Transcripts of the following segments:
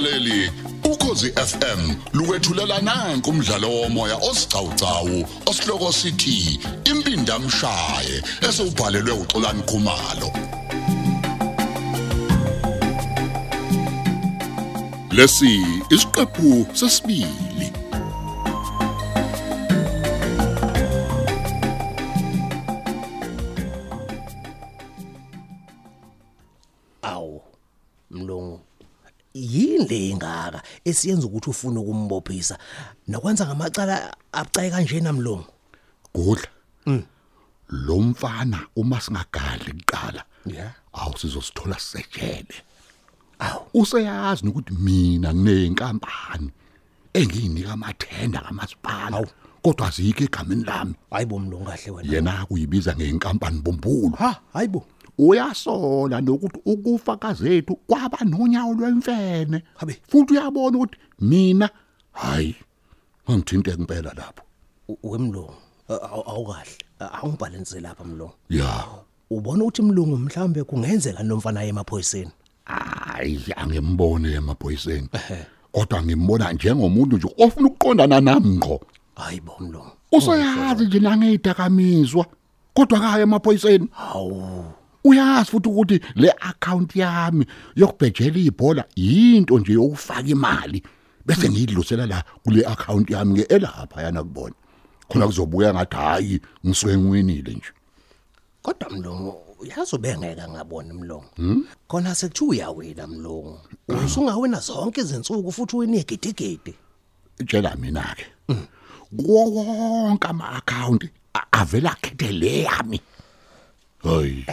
mlaleli ukhosi FM lukwethulela nanku umdlalo womoya osiqhawqhawo osihloko sithi impindi amshaye esubhalelwe uXolani Khumalo. Lesi isiqephu sesibili. Awu mlungu. Yini le ingaka esiyenza ukuthi ufune ukumbophisa nokwenza ngamacala abucayi kanjena mlungu gudla. Lo mfana uma singagadli kuqala Yeah. awu sizosithola sejele awu. Useyazi ukuthi mina nginenkampani engiyinika amathenda kamasipala kodwa azikho egameni lami. Hayibo mlungu kahle wena. Yena kuyibiza ngeenkampani bombulu ha hayibo uyasola nokuthi ukufa kazethu kwaba nonyawo lwemfene. Futhi uyabona ukuthi mina hayi angithinte impela lapho. Wemlungu awu- awukahle awungibhalense lapha mlungu. Ya. Ubona ukuthi mlungu mhlambe kungenzeka nomfana emaphoyiseni? Hayi angembone emaphoyiseni. Kodwa ngimbona njengomuntu nje ofuna ukuqondana nami ngqo. Hayibo mlungu. Useyazi nje nangeyidakamizwa kodwa kaya emaphoyiseni. Hawu. Uyazi futhi ukuthi le account yami yokubhejela ibhola into nje yokufaka imali bese ngiyidlusela la kule account yami ngeelapha yana kubona. Khona kuzobuya ngathi hayi ngisuke ngiwinile nje. Kodwa mlungu yazi ubengeka ngabona mlungu khona sekuthiwa uyawina mlungu usungawina zonke izinsuku futhi uwina igidigidi tshela mina ke. Kuwo wonke ama account avela akhethe le yami hayi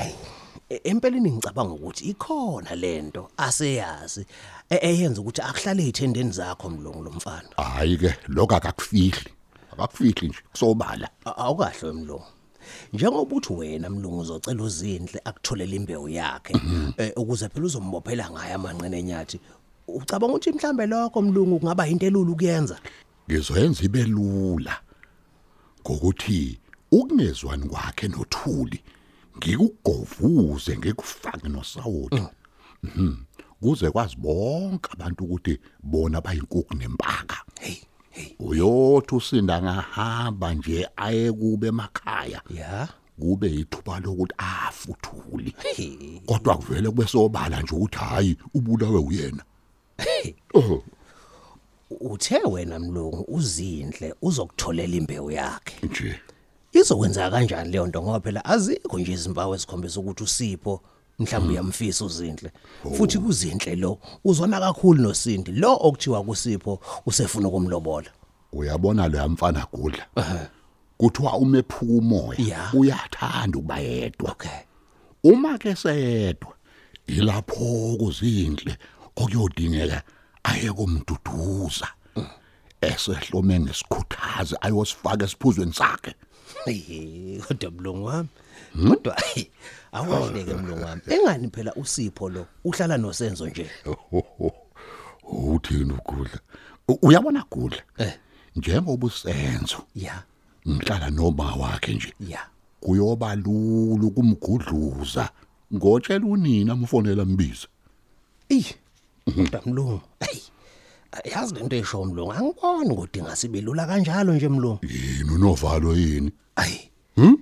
empeleni ngicabanga ukuthi ikhona lento aseyazi e- eyenza ukuthi akuhlale ezithendeni zakho mlungu lomfana hayi ke lokho akakufihli akakufihli nje sobala A- awukahle wemlungu njengoba uthi wena mlungu uzocela uzindle akutholele imbewu yakhe eh, ukuze phela uzombophela ngayo amanqene enyathi ucabanga ukuthi mhlambe lokho mlungu kungaba into elula ukuyenza? Ngizoyenza ibe lula ngokuthi ukungezwani kwakhe nothuli ngikugovuze ngikufake nosawoti. Mhm. Kuze kwazi bonke abantu ukuthi bona bayinkukhu nempaka. Hey hey. Uyothi usinda ngahamba nje aye kube emakhaya. Ya. Kube ithuba lokuthi afuthuli Hey. kodwa kuvele kube sobala nje ukuthi hayi ubulawe uyena. Oh. Uthe wena mlungu uzindle uzokutholela imbewu yakhe. Nje. Izokwenza kanjani leyo nto? Ngoba phela azikho nje izimpawu ezikhombisa ukuthi usipho mhlawumbe uyamfisa uzindle futhi kuzinhle lo uzona kakhulu nosindi. Lo okuthiwa kusipho usefuna ukumlobola. Uyabona lo yamfana gudla? Kuthiwa uma ephuka umoya. Ya. uyathanda ukuba yedwa. Okay. Uma ke seyedwa ilapho kuzinhle okuyodingeka aye kumduduza esehlome ngesikhuthazi ayosifaka esiphuzweni sakhe. Hey, kodwa mlungu wami kodwa ayi, awahleke mlungu wami. Engani phela usipho lo? Uhlala nosenzo nje. Uthini ukudla U- uyabona gudla? Eh. njengoba usenzo ya. ngihlala noma wakhe nje. Ya. Kuyoba lula ukumgudluza. Ngotshela unina umfonela mbiza Ey, kodwa mlungu. Ey. Yazi lento esho mlungu, angiboni ukuthi ngasibelula kanjalo nje mlungu. yini unovalo yini Ay. hm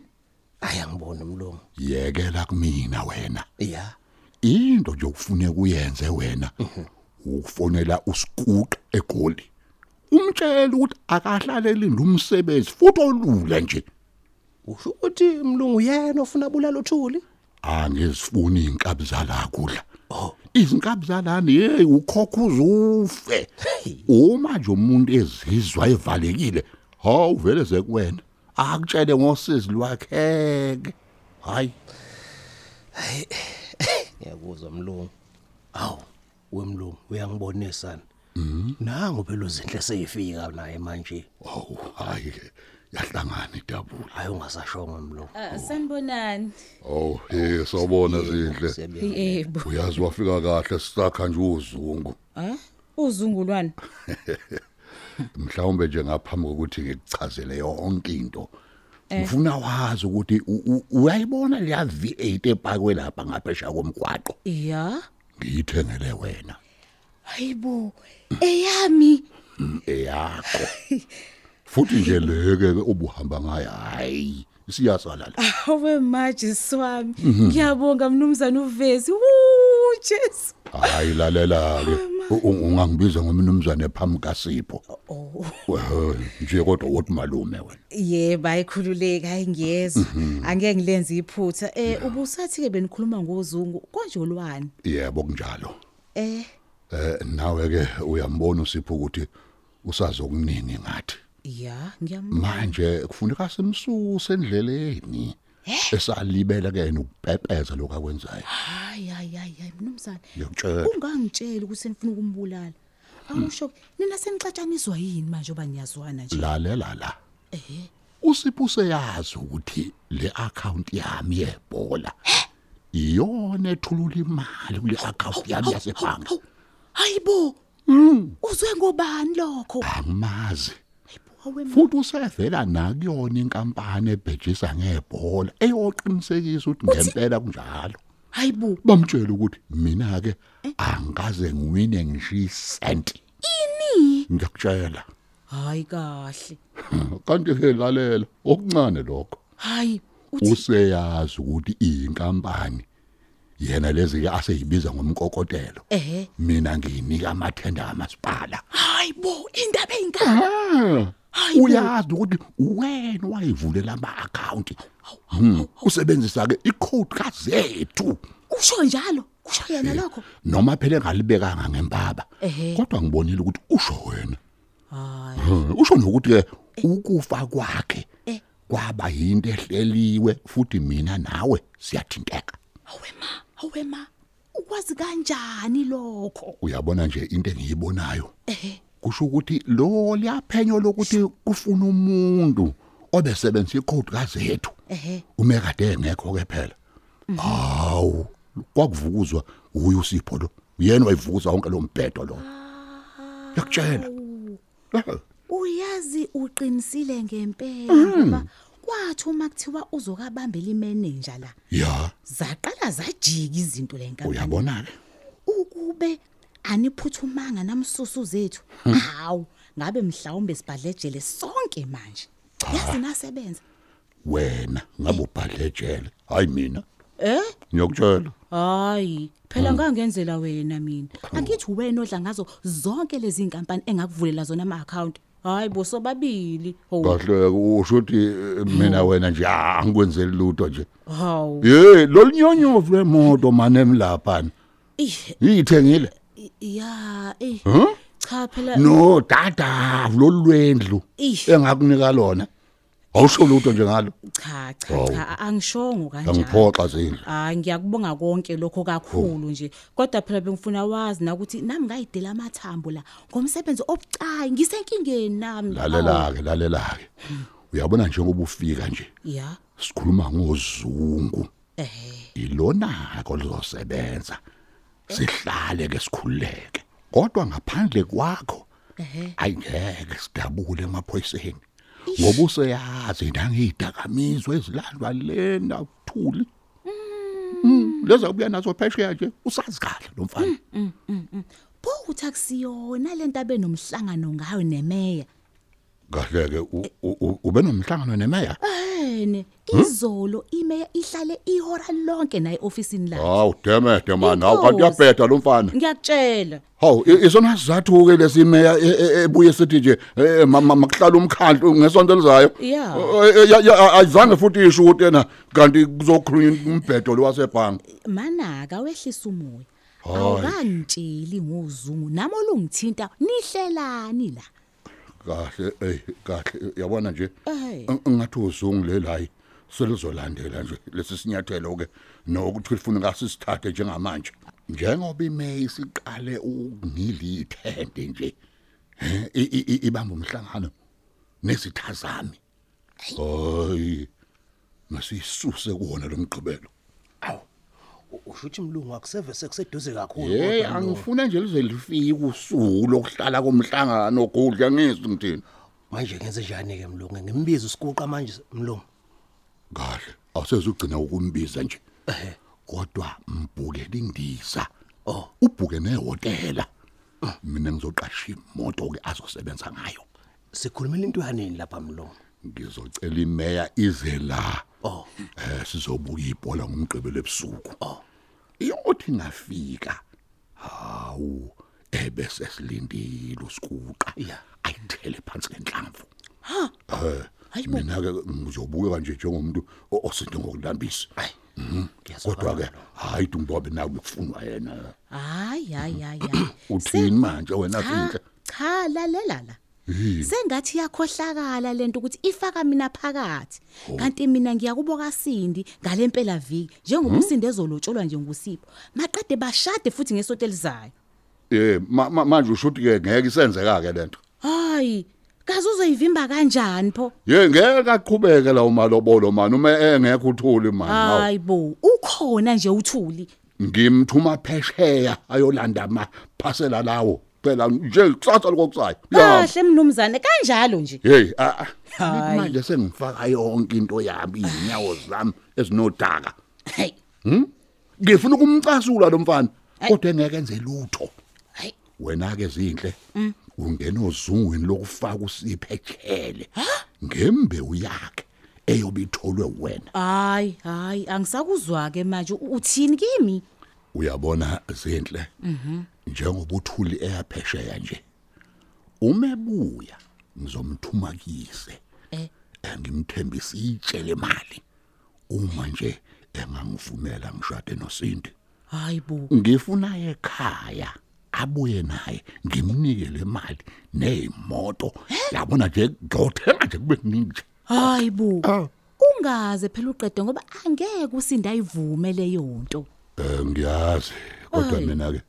Ay angiboni mlungu. yekela kumina wena Ya. into nje okufuneka uyenze wena ukufonela usikuqa egoli umtshela ukuthi akahlaleli umsebenzi futhi olule nje Usho ukuthi mlungu yena ofuna bulala uthuli? angizifuni inkabi zala kudla Oh. Izinkabi zalani hey ukhokha uzufe. Uma nje umuntu ezizwa evalekile hawu vele sekuwena akutshele ngosizi lwakhe hayi. Ngiyakuzwa mlungu. Aw, wemlungu uyangibonisa ni. Nangu phela uzinhle seyifika naye manje. hawu hayi yahlangana idabula Hayi ungasashonga mlungu. Ah, sanibonani. oh hey sawubona zinhle. Yebo. uyazi wafika kahle sisakha nje uzungu Ah? Uzungulwane. mhlawumbe nje ngaphambi kokuthi ngikuchazele yonke into ngifuna wazi ukuthi u- u- uyayibona leya V8 epakwe lapha ngaphesha komgwaqo Ya. ngiyithengele wena hayibo eyami eyakho futhi nje leke ubuhamba ngayo hayi siyasalala awe maji swami ngiyabonga mnumzana uvezi wuu jesu. Hayi lalela ke ungangibiza ngomnumzane phambi kaSipho. Oh Well, nje kodwa wothi malume wena. Yebo ayikhululeka hayi ngiyezwa. Angeke ngilenze iphutha. Eh ubusathi ke benikhuluma ngozungu konjolwani yebo kunjalo. Eh? Eh nawe ke uyambona uSipho ukuthi usazokuningi ngathi? Ya ngiyam manje kufuneka simsuse endleleni. Esalibela ke ukupepeza lokho akwenzayo. Hayi hayi hayi hayi, mnumzana ngiyakutshela. Ungangitsheli ukuthi senifuna ukumbulala. Awusho nina senixatshaniswa yini manje oba niyazwana nje? Lalela la eh usipho useyazi ukuthi le account yami yebhola iyona ethulula imali kule account yami yasebhanka hayibo uzwe ngobani lokho? Angimazi. awe futhi usevela nakuyona inkampani ebhejisa ngebhola eyoqinisekisa ukuthi ngempela kunjalo. Hayibo bamtshela ukuthi mina ke angikaze ngiwine ngisho isenti. Ini? Ngiyakutshela. Hayi kahle. Kanti ke lalela okuncane lokho. Hayi useyazi ukuthi iyinkampani yena lezi ke aseyibiza ngomkokotelo. Ehe. Mina ngiyinika amathenda kamasipala. Hayibo indaba eyinkani Hayibo. Uyazi ukuthi wena wayivulela ama account Hmm, usebenzisa ke icode kazethu. Usho njalo? Kusho yena lokho? Noma phela engalibekanga ngempaba Ehhe. kodwa ngibonile ukuthi usho wena. Hayi. Hmm, usho nokuthi ke ukufa kwakhe Eh. kwaba yinto ehleliwe futhi mina nawe siyathinteka. Awema awema ukwazi kanjani lokho? Uyabona nje into engiyibonayo? Ehe. Kusho ukuthi lo liyaphenyo lokuthi kufuna umuntu obesebenzisa icode kazethu ume kade engekho ke phela. Hawu kwakuvukuzwa uye usipho lo. Yena wayivukuza wonke lo mbhedo lo. Yakutshela. Uyazi uqinisile ngempela ngoba kwathi uma kuthiwa uzokabambela imanager la ya. zaqala zajika izinto lenkampani uyabona ke ukube aniphuthumanga namsusu zethu. Hawu ngabe mhlawumbe sibhadlejele sonke manje. Yazi nasebenza. Wena ngabe ubhadlejele? Hayi mina. Eh? Ngiyakutshela hayi phela ngangenzela wena mina. Angithi wena odla ngazo zonke lezi inkampani engakuvulela zona ama account hayi bosobabili ho kahle usho ukuthi eh, mina wena nje ah, angikwenzeli lutho nje. Hawu. Ye lolinyonyovu lemoto manem lapha ih yithengile i- ya eh. Huh? cha phela. No dada lolwendlu Ih. engakunika lona. Awusho lutho nje ngalo. Cha cha cha angishongo kanjalo. Angiphoxa zindlu hayi ngiyakubonga konke lokho kakhulu nje. Kodwa phela bengifuna wazi na ukuthi nami ngayidela amathambo la ngomsebenzi obucayi ngisenkingeni nami lalela ke lalela ke uyabona njengoba ufika nje? Ya. Sikhuluma ngozungu. Eh ilona ko lizosebenza sihlale ke sikhululeke kodwa ngaphandle kwakho ehe. ayingeke sidabule emaphoyiseni. Ngoba useyazi nangiyidakamizwe ezilandwa lena uthuli Mm, leza kubuya nazo phesheya nje usazi kahle lo mfana. Pho uthi akusiyona lento abenomhlangano ngayo nemeya? Kahle ke u- u- u- ube nomhlangano nemeya? Ene izolo imeya ihlale ihora lonke naye ofisini la hawu demede man hawu Inkosi. kanti uyabheda lo mfana. Ngiyakutshela. Hawu i- isona sizathu ke lesimeya e- e- ebuye sithi nje eh, ma- ma- makuhlala umkhandlu ngesonto elizayo? Ya. Eh, eh, ya- ya- ayizange futhi isho ukuthi yena kanti kuzokhulunywa umbhedo lo wasebhangi manaka wehlisa umoya. Hayi. awukantsheli ngozungu nami olungithinta nihlelani la? Kahle eh kahle yabona nje? Ng- ngathi uzungu lelayi selizolandela nje lesi sinyathelo ke nokuthi ufuna ngasisithathe njengamanje. Njengoba imeyi siqale ukungilithende nje ibamba umhlangano nesitha zami hayi masisuse kuona lo mgqibelo. Usho ukuthi mlungu akuseve sekuseduze kakhulu hey angifuna nje lize lifike usuku lokuhlala komhlangano gudla ngizwi ngithini manje ngenze njani ke mlungu? Ngimbiza usikuqa manje mlungu. Kahle awusezugcina ukumbiza nje. Kodwa mbhukela indiza Oh. ubhuke nehotela. Mina ngizoqasha imoto ke azosebenza ngayo. Sikhulumela into yanini lapha mlomo ngizocela imeya ize la. Oh. Eh sizobuka ibhola ngomgqibelo ebusuku. Oh. Iyothi ngafika hawu ebese silindile usikuqa Yeah. ayithele phansi ngenhlamvu. Ha. eh Hayibo. mina ke ngizobuka nje njengomuntu o- osinto ngokulambisa. Hayi. Kodwa ke hayi dumbobe nawe kufunwa yena. Hayi hayi hayi hayi. uthini manje wena Cha sinhle cha lalela la. Sengathi yakhohlakala lento ukuthi ifaka mina phakathi. Kanti mina ngiyakuboka Sindi ngalempela viki njengoba uSindi ezolotsholwa nje ngusipho. Maqede bashade futhi ngesonto elizayo. eh ma- ma- manje ushuthi ke ngeke isenzeka ke lento Hayi, kaze uzoyivimba kanjani pho? ye ngeke aqhubeke la umalobolo man uma engekho uthuli man hawu. Hayibo, ukhona nje uthuli. ngimthuma phesheya ayolanda ama parcela lawo phela nje kusasa lokusayo Kahle mnumzane kanjalo nje. hey a- a, Hayi. manje sengifaka yonke into yami inyawo zami ezinodaka. Hey. ngifuna ukumcasula lo mfana kodwa engeke enze lutho. Hayi. wena ke zinhle ungena ozungwini lokufaka usiphechele ngembewu yakhe eyobe itholwe wena. Hayi, hayi, angisakuzwa ke manje uthini kimi? uyabona zinhle. Njengoba uthuli eyaphesheya nje umebuya ngizomthuma kise Eh. ngimthembisa itshele imali uma nje engangivumela ngishade nosindi Hayibo. ngifuna ekhaya abuye naye ngimnike le mali nezimoto yabona nje ngiyothenga nje kube kuningi Hayibo. Ah. Ungaze phela uqede ngoba angeke uSindi ayivume leyo nto. Eh ngiyazi kodwa mina ke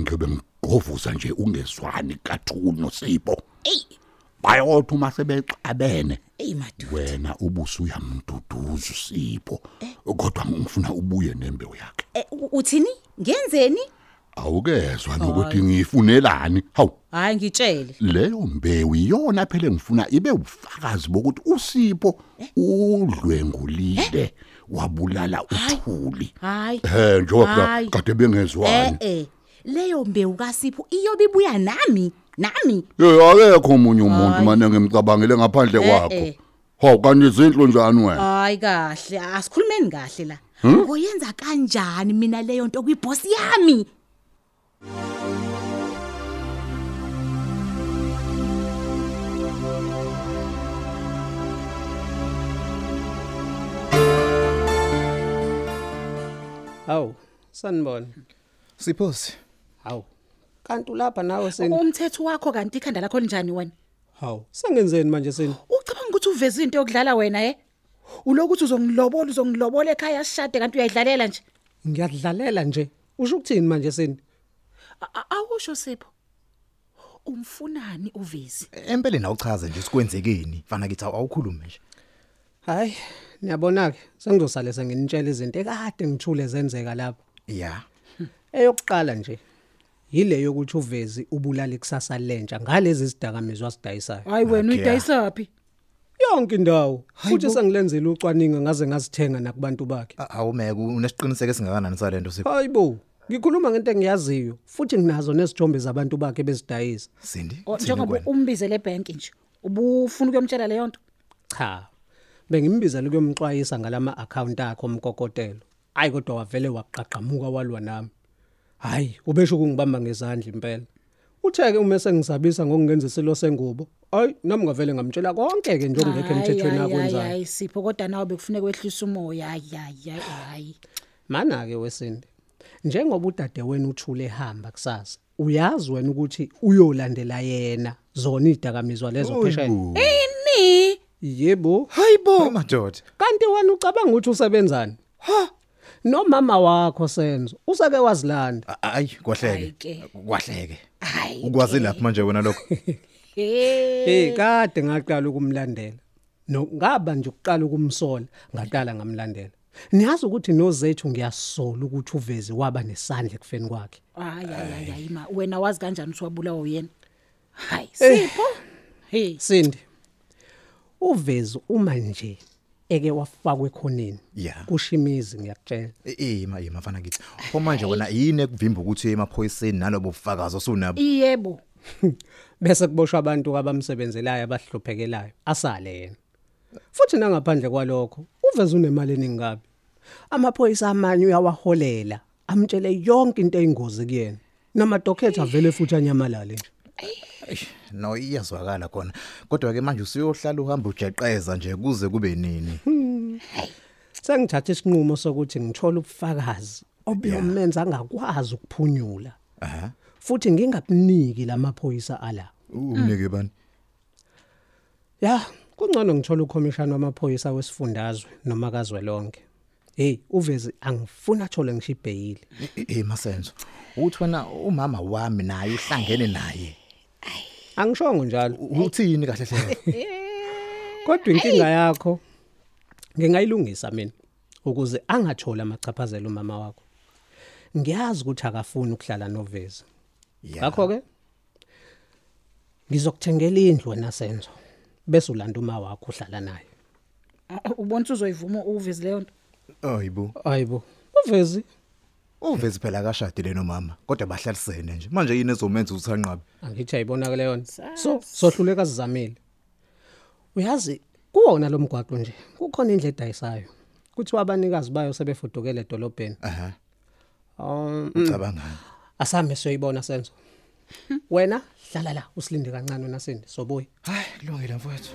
ngiyobe ngigovuza nje ungezwani kathuni nosipho. Ey, bayothi uma sebexabene. Ey madu. wena ubuso uyamduduza usipho kodwa ngifuna ubuye nembewu yakhe. Eh, uthini? Ngenzeni? awukezwa nokuthi ngifunelani hawu. Hayi ngitshele. leyo mbewu iyona phela engifuna ibe ufakazi bokuthi usipho udlwengulile wabulala uthuli. Hayi. eh njengoba kade Eh bengezwani eh. Leyo mbewu kaSipho iyobe ibuya nami, nami. Eh akekho omunye umuntu Hayi. manje ngimcabangele ngaphandle Eh, kwakho. eh. Hawu kanti izinhlo njani wena? Hayi kahle, asikhulumeni kahle la. Ngoyenza kanjani mina leyo nto kuyiboss yami? Hawu, sanibona. Siphosi. Hawu. Kanti ulapha nawe seni? umthetho wakho kanti ikhanda lakho linjani wena Hawu, sengenzeni manje seni? ucabanga ukuthi uveza into yokudlala wena eh ulokuthi uzongilobola uzongilobola ekhaya sishade kanti uyayidlalela nje Ngiyadlalela nje. Usho ukuthini manje seni? A- a- awusho sipho umfunani uvezi Empeleni awuchaze nje sikwenzekeni. Mfana kithi awukhulume nje. Hayi, niyabona ke, sengizosale senginitshela izinto ekade ngithule zenzeka lapha. Yeah. Eyokuqala nje yile yokuthi uvezi ubulala ikusasa lentsha ngalezi zidakamizwa sidayisayo. hayi wena Okay, uyidayisaphi Yonke indawo futhi sengilenzele ucwaningo ngaze ngazithenga nakubantu bakhe. A- Awumeke unesiqiniseko esingakanani salento Sipho? Hayibo, ngikhuluma ngento engiyaziyo futhi nginazo nezithombe zabantu bakhe bezidayisa. Sindi. O, thini njengoba kuwena? umbizele ebank nje ubufuna ukuyomtshela leyo nto Cha. Bengimbizela ukuyomxwayisa ngalama account akhe omkokotelo. Hayi kodwa wavele waqaqamuka walwa nami. Hayi, ubesho ukungibamba ngezandla impela. Utheke uma sengisabisa ngokungenza isilo sengubo. Hayi, nami ngavele ngamtshela konke ke njengekho emthethweni akwenzayo. hayi sipho kodwa nawe bekufuneka wehlisa umoya hayi hayi hayi, hayi Mana ke wesinde. Njengoba udade wenu uthule ehamba kusasa. Uyazi wena ukuthi uyolandela yena zona idakamizwa lezo phesheni. Oyibo. ini Yebo. hayibo Madoda. Kanti wena ucabanga ukuthi usebenzani? Ha. Nomama wakho senzo usake wazilanda. Ayi kwahleke. ke. Kwahleke. Ukwazi laphi manje wena lokho? hey Eh kade ngaqala ukumlandela. No ngaba nje ukuqala ukumsola, ngaqala ngamlandela. Niyazi ukuthi nozethu ngiyasola ukuthi uvezi waba nesandla ekufeni kwakhe. hayi hayi hayi, ma wena wazi kanjani ukuthi wabulawa uyena hayi sipho hey Sindi. Uvezi uma nje eke wafakwe khoneni Yeah. kushimizi ngiyakutshela Eh ma yema mfana kithi. Pho manje wena yini ekuvimba ukuthi uye emaphoyiseni nalobo bufakazi osunabo? Yebo. bese kuboshwa abantu abamsebenzelayo abahluphekelayo asale yena futhi nangaphandle kwalokho uveze unemali eningi kabi amaphoyisa amanye uyawaholela amtshele yonke into eyingozi kuyena namadokhetha avele futhi anyamalale nje No iyazwakala khona. Kodwa ke manje usuyohlala uhamba ujeqeza nje kuze kube nini? sengithatha isinqumo sokuthi ngithola ubufakazi obuyomenza angakwazi ukuphunyula Aha. futhi ngingakuniki lamaphoyisa ala Umnike bani? ya kungcono ngithola ukhomishana wamaphoyisa wesifundazwe noma kazwelonke hey uvezi angifuna athole ngishibheyili Eh masenzo. Uthi wena umama wami naye uhlangene naye. Angishongo njalo Uthini kahle hle? kodwa inkinga yakho ngingayilungisa mina ukuze angathola amachaphazelo umama wakho. Ngiyazi ukuthi akafuni ukuhlala novezi. Ngakho ke ngizokuthengela indlu wena senzo bese ulanda uma wakho uhlala naye. Ubona uzoyivuma uvezi leyo nto. Hayibo. hayibo uvezi? Uvezi phela akashadile nomama kodwa bahlalisene nje. Manje yini ezomenza ukuthi anqabe? angithi ayibona ke leyo nto. So sohluleka sizamile. Uyazi kuwona lo mgwaqo nje. Kukhona indle edayisayo. Kuthi abanikazi bayo sebefudukele edolobheni. Aha. um Ucabangani? asambe siyoyibona senzo. Wena hlala la usilinde kancane wena sindi sobuya Hayi, kulungile mfowethu.